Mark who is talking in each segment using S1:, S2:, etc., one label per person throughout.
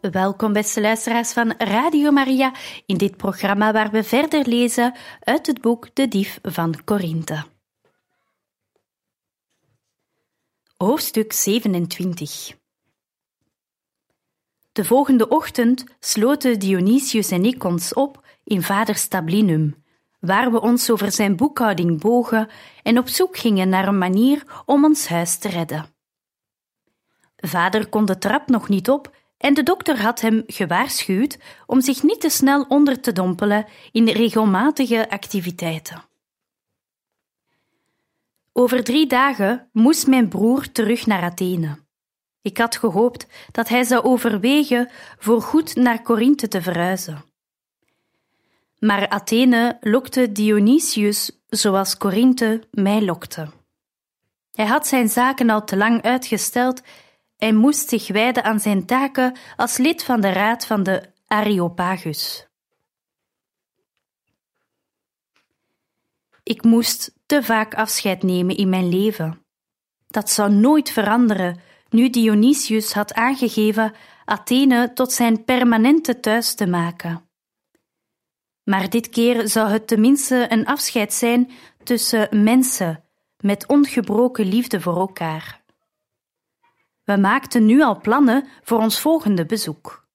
S1: Welkom, beste luisteraars van Radio Maria, in dit programma waar we verder lezen uit het boek De Dief van Korinthe. Hoofdstuk 27 De volgende ochtend sloten Dionysius en ik ons op in vaders tablinum, waar we ons over zijn boekhouding bogen en op zoek gingen naar een manier om ons huis te redden. Vader kon de trap nog niet op en de dokter had hem gewaarschuwd om zich niet te snel onder te dompelen in regelmatige activiteiten. Over drie dagen moest mijn broer terug naar Athene. Ik had gehoopt dat hij zou overwegen voor goed naar Korinthe te verhuizen. Maar Athene lokte Dionysius zoals Korinthe mij lokte. Hij had zijn zaken al te lang uitgesteld en moest zich wijden aan zijn taken als lid van de raad van de Areopagus. Ik moest te vaak afscheid nemen in mijn leven. Dat zou nooit veranderen nu Dionysius had aangegeven Athene tot zijn permanente thuis te maken. Maar dit keer zou het tenminste een afscheid zijn tussen mensen met ongebroken liefde voor elkaar. We maakten nu al plannen voor ons volgende bezoek.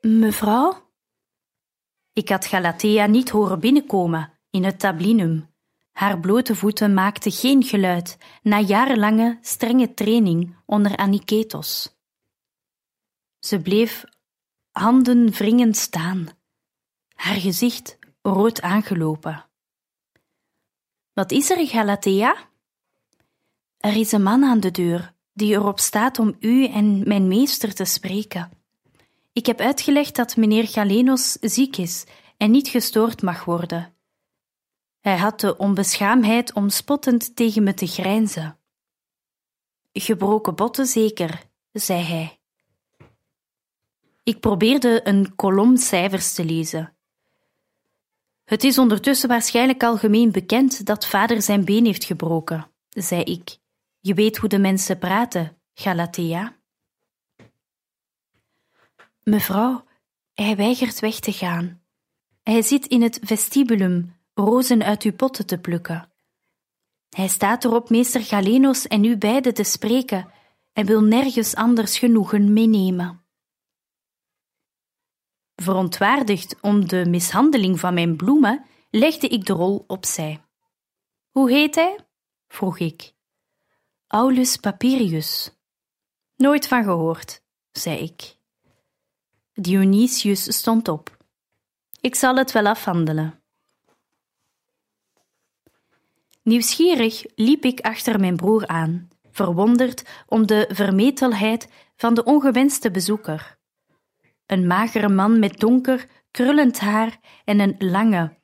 S1: Mevrouw? Ik had Galatea niet horen binnenkomen in het tablinum. Haar blote voeten maakten geen geluid na jarenlange strenge training onder Aniketos. Ze bleef handen wringend staan, haar gezicht rood aangelopen. Wat is er, Galatea? Er is een man aan de deur die erop staat om u en mijn meester te spreken. Ik heb uitgelegd dat meneer Galenos ziek is en niet gestoord mag worden. Hij had de onbeschaamdheid om spottend tegen me te grijnzen. Gebroken botten zeker, zei hij. Ik probeerde een kolom cijfers te lezen. Het is ondertussen waarschijnlijk algemeen bekend dat vader zijn been heeft gebroken, zei ik. Je weet hoe de mensen praten, Galatea. Mevrouw, hij weigert weg te gaan. Hij zit in het vestibulum rozen uit uw potten te plukken. Hij staat erop meester Galenos en u beiden te spreken en wil nergens anders genoegen meenemen. Verontwaardigd om de mishandeling van mijn bloemen, legde ik de rol opzij. Hoe heet hij? vroeg ik. Aulus Papirius. Nooit van gehoord, zei ik. Dionysius stond op. Ik zal het wel afhandelen. Nieuwsgierig liep ik achter mijn broer aan, verwonderd om de vermetelheid van de ongewenste bezoeker. Een magere man met donker, krullend haar en een lange,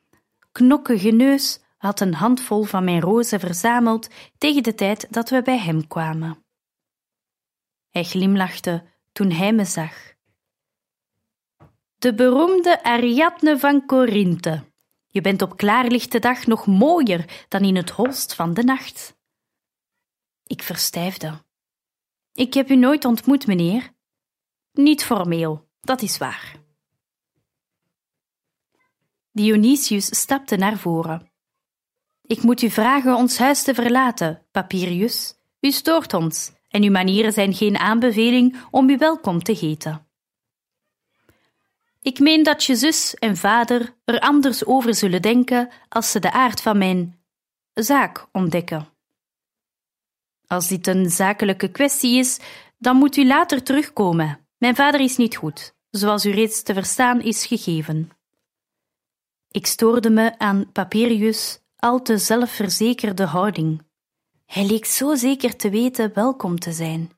S1: knokkige neus had een handvol van mijn rozen verzameld tegen de tijd dat we bij hem kwamen. Hij glimlachte toen hij me zag. De beroemde Ariadne van Korinthe. Je bent op klaarlichte dag nog mooier dan in het holst van de nacht. Ik verstijfde. Ik heb u nooit ontmoet, meneer. Niet formeel, dat is waar. Dionysius stapte naar voren. Ik moet u vragen ons huis te verlaten, Papirius. U stoort ons en uw manieren zijn geen aanbeveling om u welkom te heten. Ik meen dat je zus en vader er anders over zullen denken als ze de aard van mijn zaak ontdekken. Als dit een zakelijke kwestie is, dan moet u later terugkomen. Mijn vader is niet goed, zoals u reeds te verstaan is gegeven. Ik stoorde me aan Papirius al te zelfverzekerde houding. Hij leek zo zeker te weten welkom te zijn.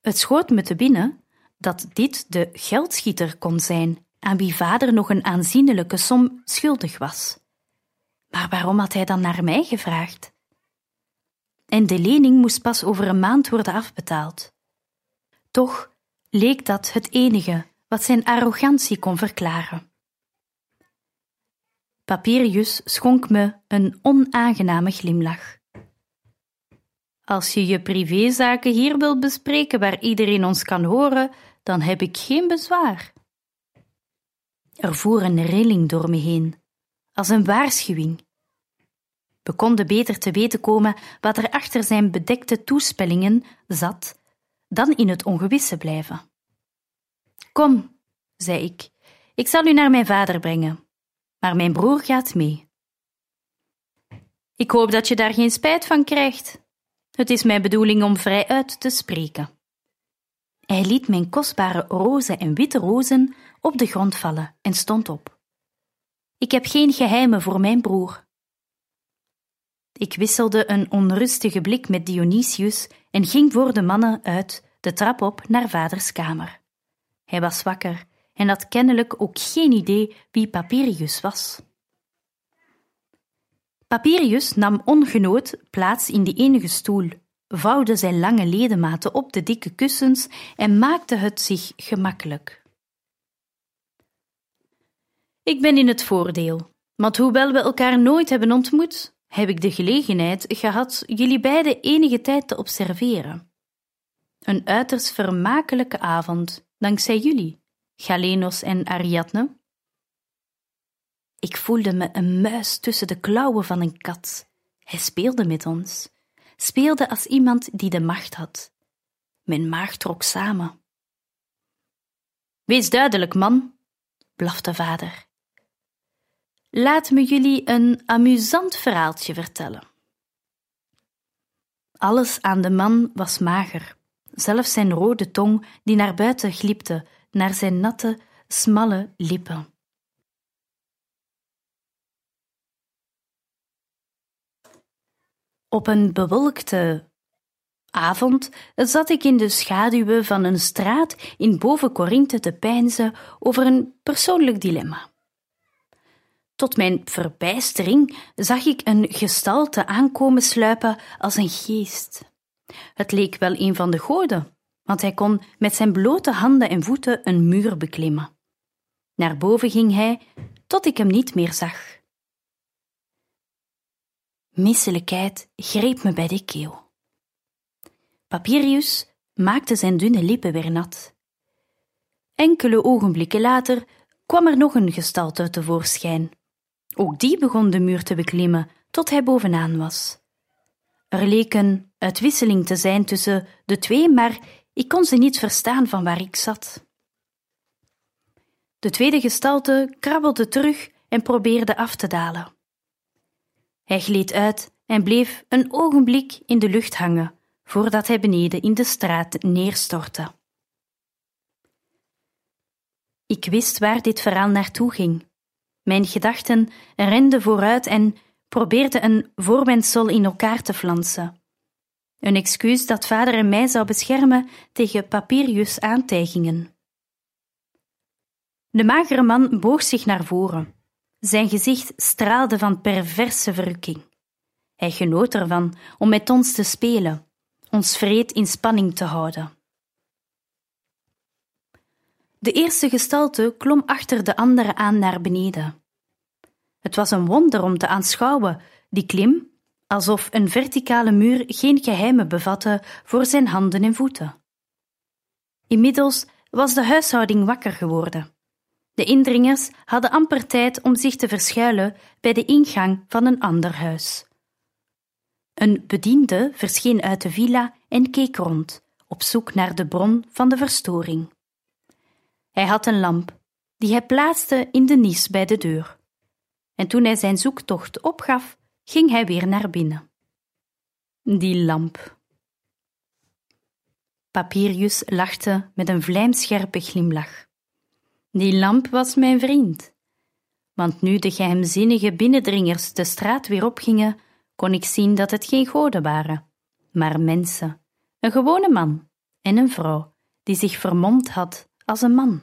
S1: Het schoot me te binnen dat dit de geldschieter kon zijn, aan wie vader nog een aanzienlijke som schuldig was. Maar waarom had hij dan naar mij gevraagd? En de lening moest pas over een maand worden afbetaald. Toch leek dat het enige wat zijn arrogantie kon verklaren. Papirius schonk me een onaangename glimlach. Als je je privézaken hier wilt bespreken waar iedereen ons kan horen, dan heb ik geen bezwaar. Er voer een rilling door me heen, als een waarschuwing. We konden beter te weten komen wat er achter zijn bedekte toespellingen zat, dan in het ongewisse blijven. Kom, zei ik, ik zal u naar mijn vader brengen, maar mijn broer gaat mee. Ik hoop dat je daar geen spijt van krijgt. Het is mijn bedoeling om vrij uit te spreken. Hij liet mijn kostbare roze en witte rozen op de grond vallen en stond op. Ik heb geen geheimen voor mijn broer. Ik wisselde een onrustige blik met Dionysius en ging voor de mannen uit de trap op naar vaders kamer. Hij was wakker en had kennelijk ook geen idee wie Papirius was. Papirius nam ongenood plaats in de enige stoel, vouwde zijn lange ledematen op de dikke kussens en maakte het zich gemakkelijk. Ik ben in het voordeel, want hoewel we elkaar nooit hebben ontmoet, heb ik de gelegenheid gehad jullie beiden enige tijd te observeren. Een uiterst vermakelijke avond, dankzij jullie, Galenos en Ariadne. Ik voelde me een muis tussen de klauwen van een kat. Hij speelde met ons, speelde als iemand die de macht had. Mijn maag trok samen. Wees duidelijk, man, blafte vader. Laat me jullie een amusant verhaaltje vertellen. Alles aan de man was mager, zelfs zijn rode tong die naar buiten glipte, naar zijn natte, smalle lippen. Op een bewolkte avond zat ik in de schaduwen van een straat in boven Corinthe te peinzen over een persoonlijk dilemma. Tot mijn verbijstering zag ik een gestalte aankomen sluipen als een geest. Het leek wel een van de goden, want hij kon met zijn blote handen en voeten een muur beklimmen. Naar boven ging hij, tot ik hem niet meer zag. Misselijkheid greep me bij de keel. Papirius maakte zijn dunne lippen weer nat. Enkele ogenblikken later kwam er nog een gestalte tevoorschijn. Ook die begon de muur te beklimmen tot hij bovenaan was. Er leek een uitwisseling te zijn tussen de twee, maar ik kon ze niet verstaan van waar ik zat. De tweede gestalte krabbelde terug en probeerde af te dalen. Hij gleed uit en bleef een ogenblik in de lucht hangen, voordat hij beneden in de straat neerstortte. Ik wist waar dit verhaal naartoe ging. Mijn gedachten renden vooruit en probeerden een voorwendsel in elkaar te flansen. Een excuus dat vader en mij zou beschermen tegen Papirius' aantijgingen. De magere man boog zich naar voren. Zijn gezicht straalde van perverse verrukking. Hij genoot ervan om met ons te spelen, ons vreed in spanning te houden. De eerste gestalte klom achter de andere aan naar beneden. Het was een wonder om te aanschouwen, die klim, alsof een verticale muur geen geheimen bevatte voor zijn handen en voeten. Inmiddels was de huishouding wakker geworden. De indringers hadden amper tijd om zich te verschuilen bij de ingang van een ander huis. Een bediende verscheen uit de villa en keek rond, op zoek naar de bron van de verstoring. Hij had een lamp, die hij plaatste in de nis bij de deur. En toen hij zijn zoektocht opgaf, ging hij weer naar binnen. Die lamp. Papirius lachte met een vlijmscherpe glimlach. Die lamp was mijn vriend. want nu de geheimzinnige binnendringers de straat weer opgingen, kon ik zien dat het geen goden waren, maar mensen, een gewone man en een vrouw die zich vermomd had als een man.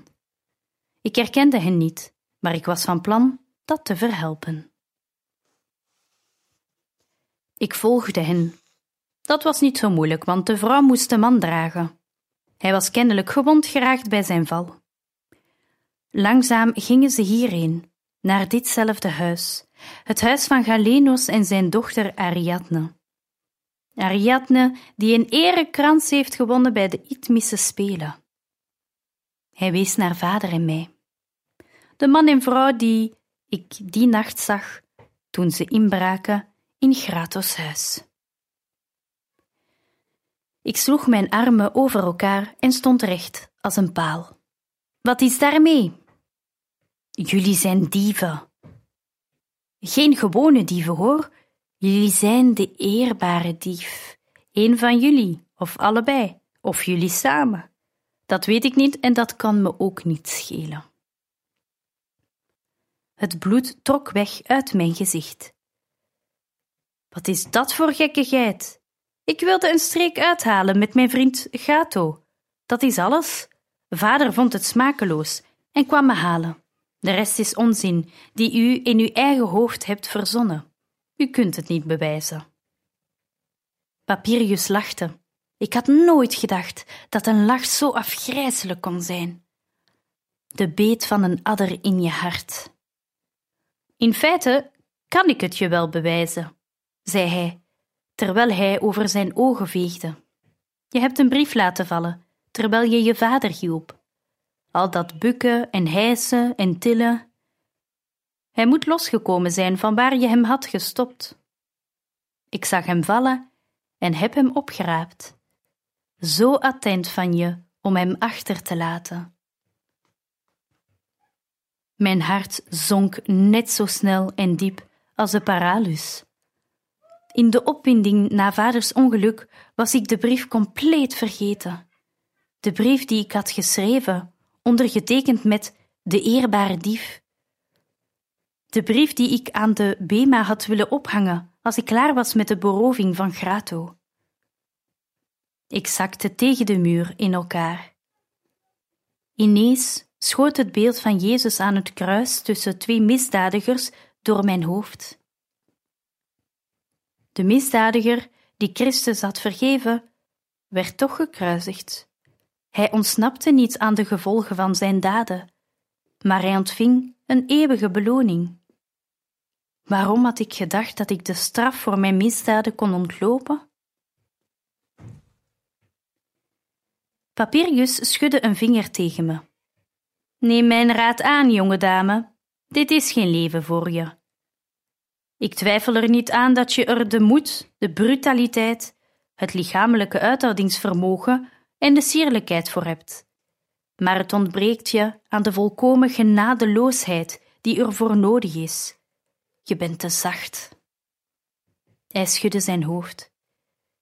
S1: Ik herkende hen niet, maar ik was van plan dat te verhelpen. Ik volgde hen. Dat was niet zo moeilijk, want de vrouw moest de man dragen. Hij was kennelijk gewond geraakt bij zijn val. Langzaam gingen ze hierheen, naar ditzelfde huis, het huis van Galenos en zijn dochter Ariadne. Ariadne, die een erekrans heeft gewonnen bij de Itmische Spelen. Hij wees naar vader en mij. De man en vrouw die ik die nacht zag toen ze inbraken in Gratos huis. Ik sloeg mijn armen over elkaar en stond recht als een paal. Wat is daarmee? Jullie zijn dieven. Geen gewone dieven hoor, jullie zijn de eerbare dief. Een van jullie, of allebei, of jullie samen. Dat weet ik niet en dat kan me ook niet schelen. Het bloed trok weg uit mijn gezicht. Wat is dat voor gekkigheid? Ik wilde een streek uithalen met mijn vriend Gato. Dat is alles. Vader vond het smakeloos en kwam me halen. De rest is onzin die u in uw eigen hoofd hebt verzonnen. U kunt het niet bewijzen. Papirius lachte. Ik had nooit gedacht dat een lach zo afgrijzelijk kon zijn. De beet van een adder in je hart. In feite kan ik het je wel bewijzen, zei hij, terwijl hij over zijn ogen veegde. Je hebt een brief laten vallen, terwijl je je vader hielp. Al dat bukken en hijsen en tillen. Hij moet losgekomen zijn van waar je hem had gestopt. Ik zag hem vallen en heb hem opgeraapt. Zo attent van je om hem achter te laten. Mijn hart zonk net zo snel en diep als de paralus. In de opwinding na vaders ongeluk was ik de brief compleet vergeten. De brief die ik had geschreven, ondergetekend met de eerbare dief. De brief die ik aan de Bema had willen ophangen als ik klaar was met de beroving van Grato. Ik zakte tegen de muur in elkaar. Ineens schoot het beeld van Jezus aan het kruis tussen twee misdadigers door mijn hoofd. De misdadiger die Christus had vergeven, werd toch gekruisigd. Hij ontsnapte niet aan de gevolgen van zijn daden, maar hij ontving een eeuwige beloning. Waarom had ik gedacht dat ik de straf voor mijn misdaden kon ontlopen? Papirius schudde een vinger tegen me. Neem mijn raad aan, jonge dame. Dit is geen leven voor je. Ik twijfel er niet aan dat je er de moed, de brutaliteit, het lichamelijke uithoudingsvermogen en de sierlijkheid voor hebt. Maar het ontbreekt je aan de volkomen genadeloosheid die er voor nodig is. Je bent te zacht. Hij schudde zijn hoofd.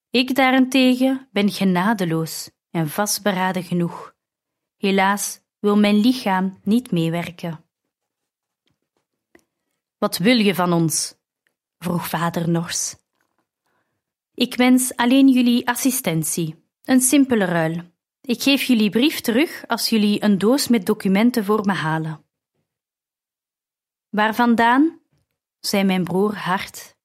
S1: Ik daarentegen ben genadeloos en vastberaden genoeg. Helaas wil mijn lichaam niet meewerken. Wat wil je van ons? Vroeg vader nors. Ik wens alleen jullie assistentie, een simpele ruil. Ik geef jullie brief terug als jullie een doos met documenten voor me halen. Waar vandaan? zei mijn broer hard.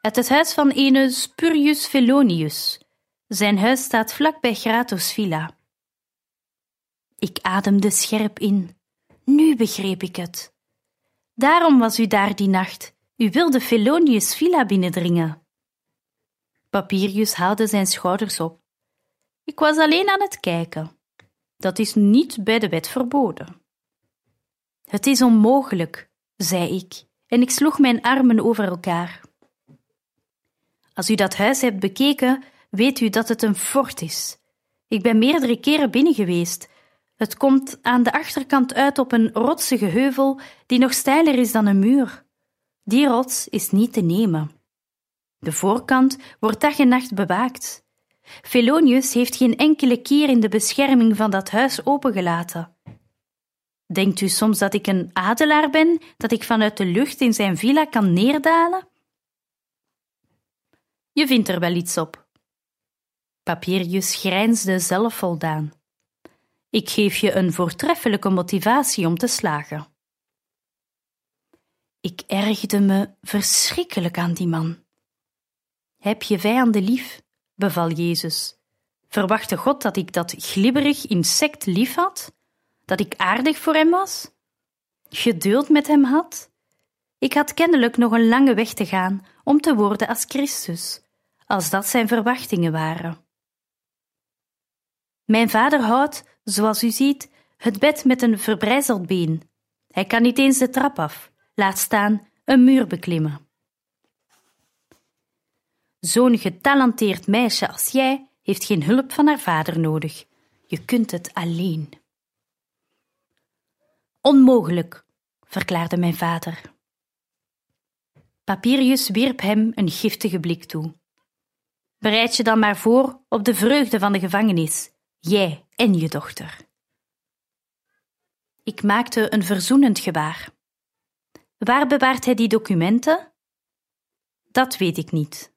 S1: Uit het huis van ene Spurius Felonius. Zijn huis staat vlak bij Gratos Villa. Ik ademde scherp in. Nu begreep ik het. Daarom was u daar die nacht. U wilde Felonius' villa binnendringen. Papirius haalde zijn schouders op. Ik was alleen aan het kijken. Dat is niet bij de wet verboden. Het is onmogelijk, zei ik, en ik sloeg mijn armen over elkaar. Als u dat huis hebt bekeken, weet u dat het een fort is. Ik ben meerdere keren binnen geweest het komt aan de achterkant uit op een rotsige heuvel die nog steiler is dan een muur. Die rots is niet te nemen. De voorkant wordt dag en nacht bewaakt. Felonius heeft geen enkele keer in de bescherming van dat huis opengelaten. Denkt u soms dat ik een adelaar ben, dat ik vanuit de lucht in zijn villa kan neerdalen? Je vindt er wel iets op. Papirius grijnsde zelfvoldaan. Ik geef je een voortreffelijke motivatie om te slagen. Ik ergde me verschrikkelijk aan die man. Heb je vijanden lief, beval Jezus. Verwachtte God dat ik dat glibberig insect lief had? Dat ik aardig voor hem was? Geduld met hem had? Ik had kennelijk nog een lange weg te gaan om te worden als Christus, als dat zijn verwachtingen waren. Mijn vader houdt, zoals u ziet, het bed met een verbrijzeld been. Hij kan niet eens de trap af, laat staan een muur beklimmen. Zo'n getalenteerd meisje als jij heeft geen hulp van haar vader nodig. Je kunt het alleen. Onmogelijk, verklaarde mijn vader. Papirius wierp hem een giftige blik toe. Bereid je dan maar voor op de vreugde van de gevangenis, jij en je dochter. Ik maakte een verzoenend gebaar. Waar bewaart hij die documenten? Dat weet ik niet.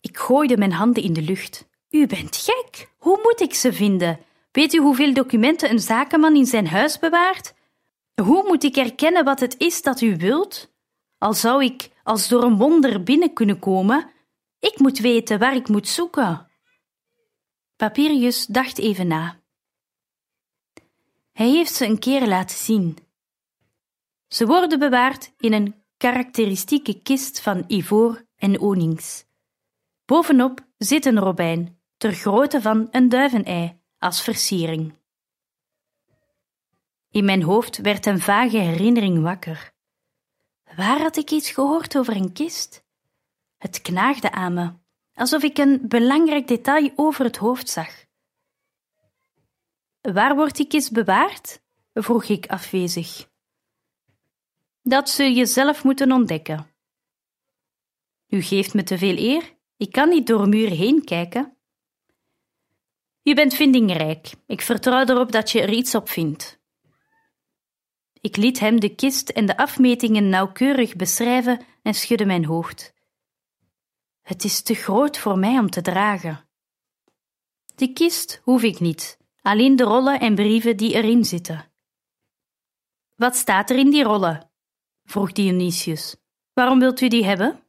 S1: Ik gooide mijn handen in de lucht. U bent gek. Hoe moet ik ze vinden? Weet u hoeveel documenten een zakenman in zijn huis bewaart? Hoe moet ik erkennen wat het is dat u wilt? Al zou ik als door een wonder binnen kunnen komen, ik moet weten waar ik moet zoeken. Papirius dacht even na. Hij heeft ze een keer laten zien. Ze worden bewaard in een karakteristieke kist van ivoor en onings. Bovenop zit een robijn, ter grootte van een duivenei, als versiering. In mijn hoofd werd een vage herinnering wakker. Waar had ik iets gehoord over een kist? Het knaagde aan me, alsof ik een belangrijk detail over het hoofd zag. Waar wordt die kist bewaard? vroeg ik afwezig. Dat zul je zelf moeten ontdekken. U geeft me te veel eer, ik kan niet door muur heen kijken. Je bent vindingrijk, ik vertrouw erop dat je er iets op vindt. Ik liet hem de kist en de afmetingen nauwkeurig beschrijven en schudde mijn hoofd. Het is te groot voor mij om te dragen. De kist hoef ik niet, alleen de rollen en brieven die erin zitten. Wat staat er in die rollen? vroeg Dionysius. Waarom wilt u die hebben?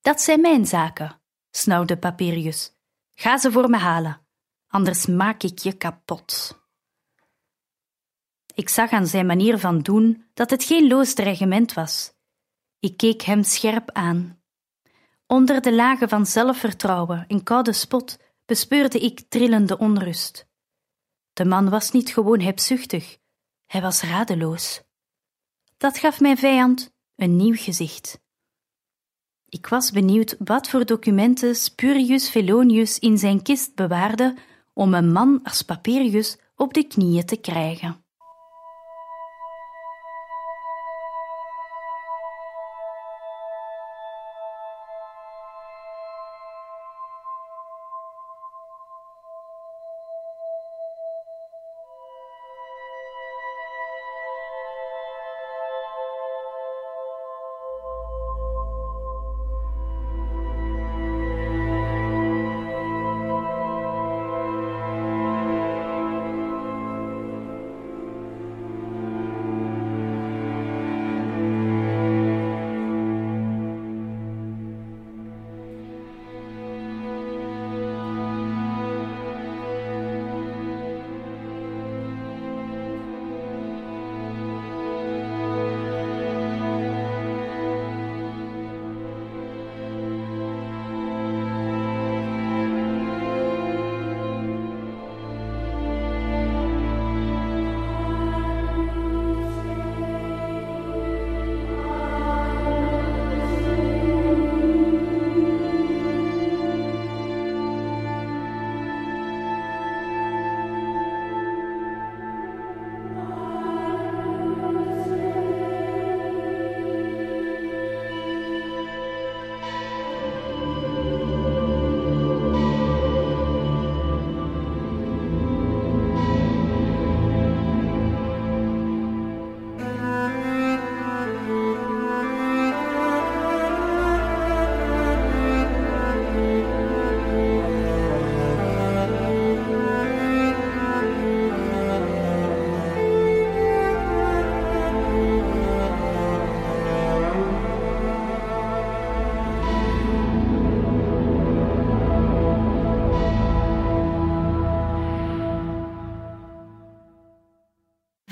S1: Dat zijn mijn zaken, snauwde Papirius. Ga ze voor me halen, anders maak ik je kapot. Ik zag aan zijn manier van doen dat het geen loos dreigement was. Ik keek hem scherp aan. Onder de lagen van zelfvertrouwen en koude spot bespeurde ik trillende onrust. De man was niet gewoon hebzuchtig, hij was radeloos. Dat gaf mijn vijand een nieuw gezicht. Ik was benieuwd wat voor documenten Spurius Felonius in zijn kist bewaarde om een man als Papirius op de knieën te krijgen.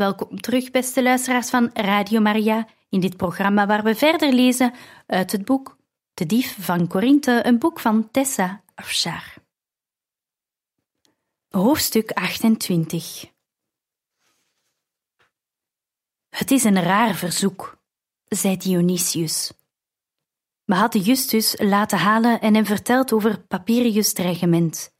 S1: Welkom terug, beste luisteraars van Radio Maria, in dit programma waar we verder lezen uit het boek De Dief van Corinthe, een boek van Tessa Afshar. Hoofdstuk 28 Het is een raar verzoek, zei Dionysius. We hadden Justus laten halen en hem verteld over Papirius' dreigement.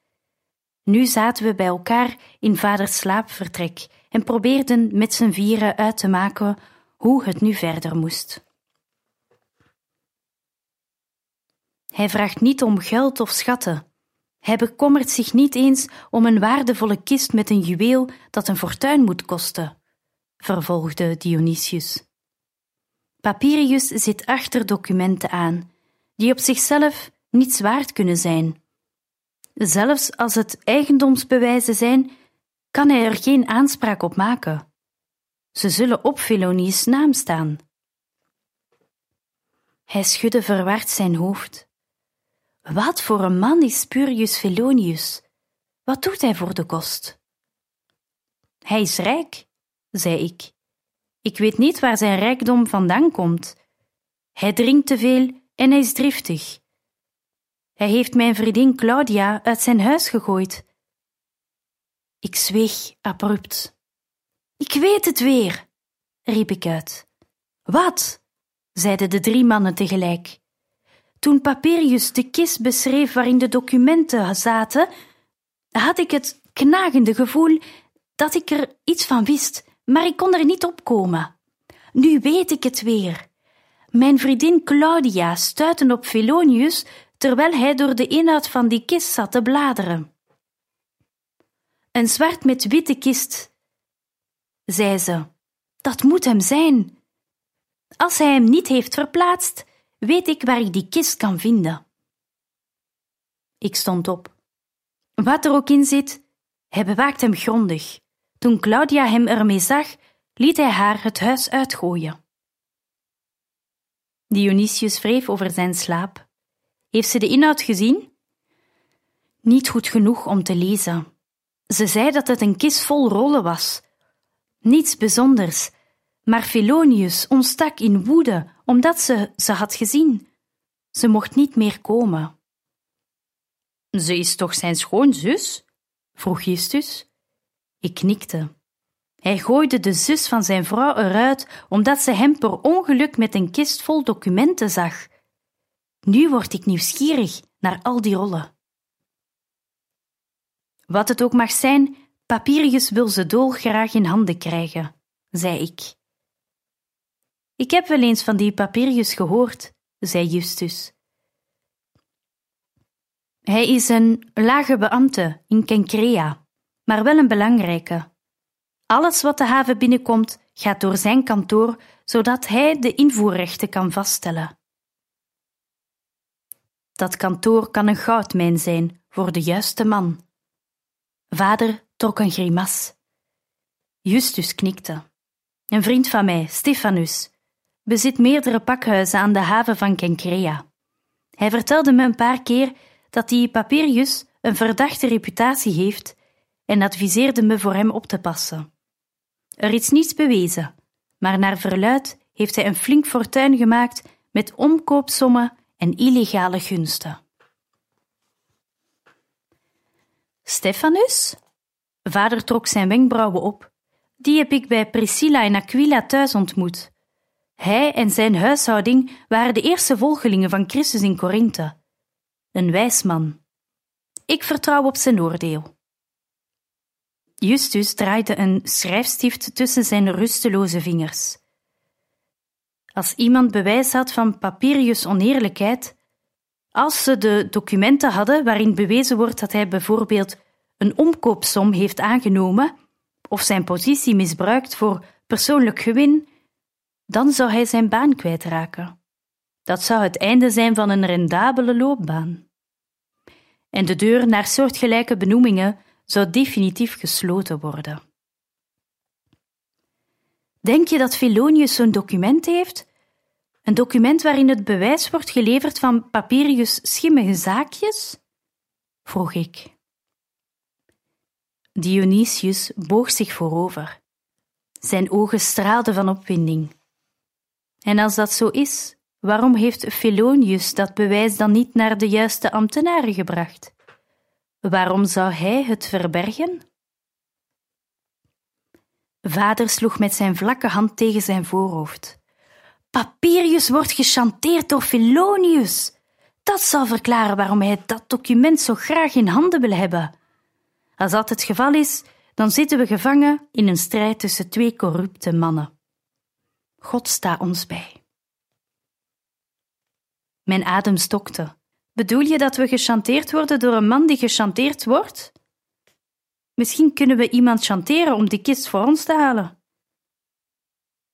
S1: Nu zaten we bij elkaar in vaders slaapvertrek en probeerden met z'n vieren uit te maken hoe het nu verder moest. Hij vraagt niet om geld of schatten. Hij bekommert zich niet eens om een waardevolle kist met een juweel dat een fortuin moet kosten, vervolgde Dionysius. Papirius zit achter documenten aan, die op zichzelf niets waard kunnen zijn. Zelfs als het eigendomsbewijzen zijn, kan hij er geen aanspraak op maken. Ze zullen op Filonius' naam staan. Hij schudde verward zijn hoofd. Wat voor een man is Spurius Felonius? Wat doet hij voor de kost? Hij is rijk, zei ik. Ik weet niet waar zijn rijkdom vandaan komt. Hij drinkt te veel en hij is driftig. Hij heeft mijn vriendin Claudia uit zijn huis gegooid. Ik zweeg abrupt. Ik weet het weer, riep ik uit. Wat? zeiden de drie mannen tegelijk. Toen Papirius de kist beschreef waarin de documenten zaten, had ik het knagende gevoel dat ik er iets van wist, maar ik kon er niet op komen. Nu weet ik het weer. Mijn vriendin Claudia stuitte op Felonius terwijl hij door de inhoud van die kist zat te bladeren. Een zwart met witte kist, zei ze. Dat moet hem zijn. Als hij hem niet heeft verplaatst, weet ik waar ik die kist kan vinden. Ik stond op. Wat er ook in zit, hij bewaakt hem grondig. Toen Claudia hem ermee zag, liet hij haar het huis uitgooien. Dionysius wreef over zijn slaap. Heeft ze de inhoud gezien? Niet goed genoeg om te lezen. Ze zei dat het een kist vol rollen was. Niets bijzonders, maar Felonius ontstak in woede omdat ze ze had gezien. Ze mocht niet meer komen. Ze is toch zijn schoonzus? vroeg Justus. Ik knikte. Hij gooide de zus van zijn vrouw eruit omdat ze hem per ongeluk met een kist vol documenten zag. Nu word ik nieuwsgierig naar al die rollen. Wat het ook mag zijn, Papirius wil ze dolgraag in handen krijgen, zei ik. Ik heb wel eens van die Papirius gehoord, zei Justus. Hij is een lage beambte in Kenkrea, maar wel een belangrijke. Alles wat de haven binnenkomt, gaat door zijn kantoor, zodat hij de invoerrechten kan vaststellen. Dat kantoor kan een goudmijn zijn voor de juiste man. Vader trok een grimas. Justus knikte. Een vriend van mij, Stefanus, bezit meerdere pakhuizen aan de haven van Kenkrea. Hij vertelde me een paar keer dat die Papirius een verdachte reputatie heeft en adviseerde me voor hem op te passen. Er is niets bewezen, maar naar verluid heeft hij een flink fortuin gemaakt met omkoopsommen en illegale gunsten. Stefanus? Vader trok zijn wenkbrauwen op. Die heb ik bij Priscilla en Aquila thuis ontmoet. Hij en zijn huishouding waren de eerste volgelingen van Christus in Korinthe. Een wijs man. Ik vertrouw op zijn oordeel. Justus draaide een schrijfstift tussen zijn rusteloze vingers. Als iemand bewijs had van Papirius' oneerlijkheid, als ze de documenten hadden waarin bewezen wordt dat hij bijvoorbeeld een omkoopsom heeft aangenomen of zijn positie misbruikt voor persoonlijk gewin, dan zou hij zijn baan kwijtraken. Dat zou het einde zijn van een rendabele loopbaan. En de deur naar soortgelijke benoemingen zou definitief gesloten worden. Denk je dat Felonius zo'n document heeft? Een document waarin het bewijs wordt geleverd van Papirius' schimmige zaakjes? vroeg ik. Dionysius boog zich voorover. Zijn ogen straalden van opwinding. En als dat zo is, waarom heeft Felonius dat bewijs dan niet naar de juiste ambtenaren gebracht? Waarom zou hij het verbergen? Vader sloeg met zijn vlakke hand tegen zijn voorhoofd. Papirius wordt gechanteerd door Felonius. Dat zal verklaren waarom hij dat document zo graag in handen wil hebben. Als dat het geval is, dan zitten we gevangen in een strijd tussen twee corrupte mannen. God sta ons bij. Mijn adem stokte. Bedoel je dat we gechanteerd worden door een man die gechanteerd wordt? Misschien kunnen we iemand chanteren om die kist voor ons te halen.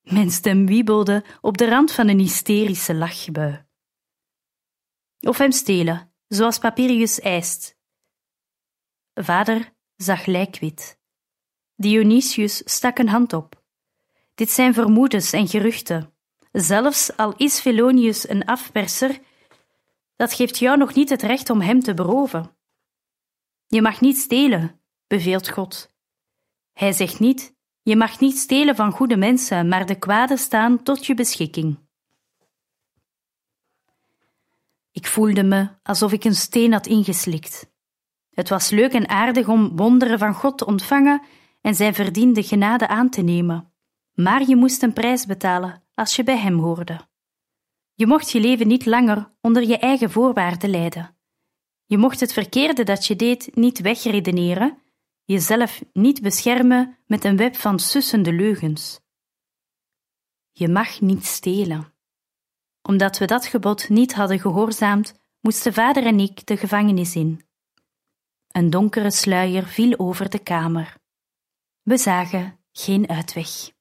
S1: Mijn stem wiebelde op de rand van een hysterische lachbui. Of hem stelen, zoals Papirius eist. Vader zag lijkwit. Dionysius stak een hand op. Dit zijn vermoedens en geruchten. Zelfs al is Felonius een afperser, dat geeft jou nog niet het recht om hem te beroven. Je mag niet stelen, beveelt God. Hij zegt niet: Je mag niet stelen van goede mensen, maar de kwade staan tot je beschikking. Ik voelde me alsof ik een steen had ingeslikt. Het was leuk en aardig om wonderen van God te ontvangen en zijn verdiende genade aan te nemen, maar je moest een prijs betalen als je bij hem hoorde. Je mocht je leven niet langer onder je eigen voorwaarden leiden. Je mocht het verkeerde dat je deed niet wegredeneren, jezelf niet beschermen met een web van sussende leugens. Je mag niet stelen. Omdat we dat gebod niet hadden gehoorzaamd, moesten vader en ik de gevangenis in. Een donkere sluier viel over de kamer. We zagen geen uitweg.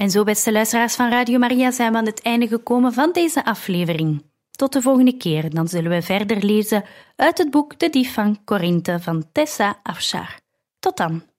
S1: En zo, beste luisteraars van Radio Maria, zijn we aan het einde gekomen van deze aflevering. Tot de volgende keer, dan zullen we verder lezen uit het boek De Dief van Corinthe van Tessa Afshar. Tot dan.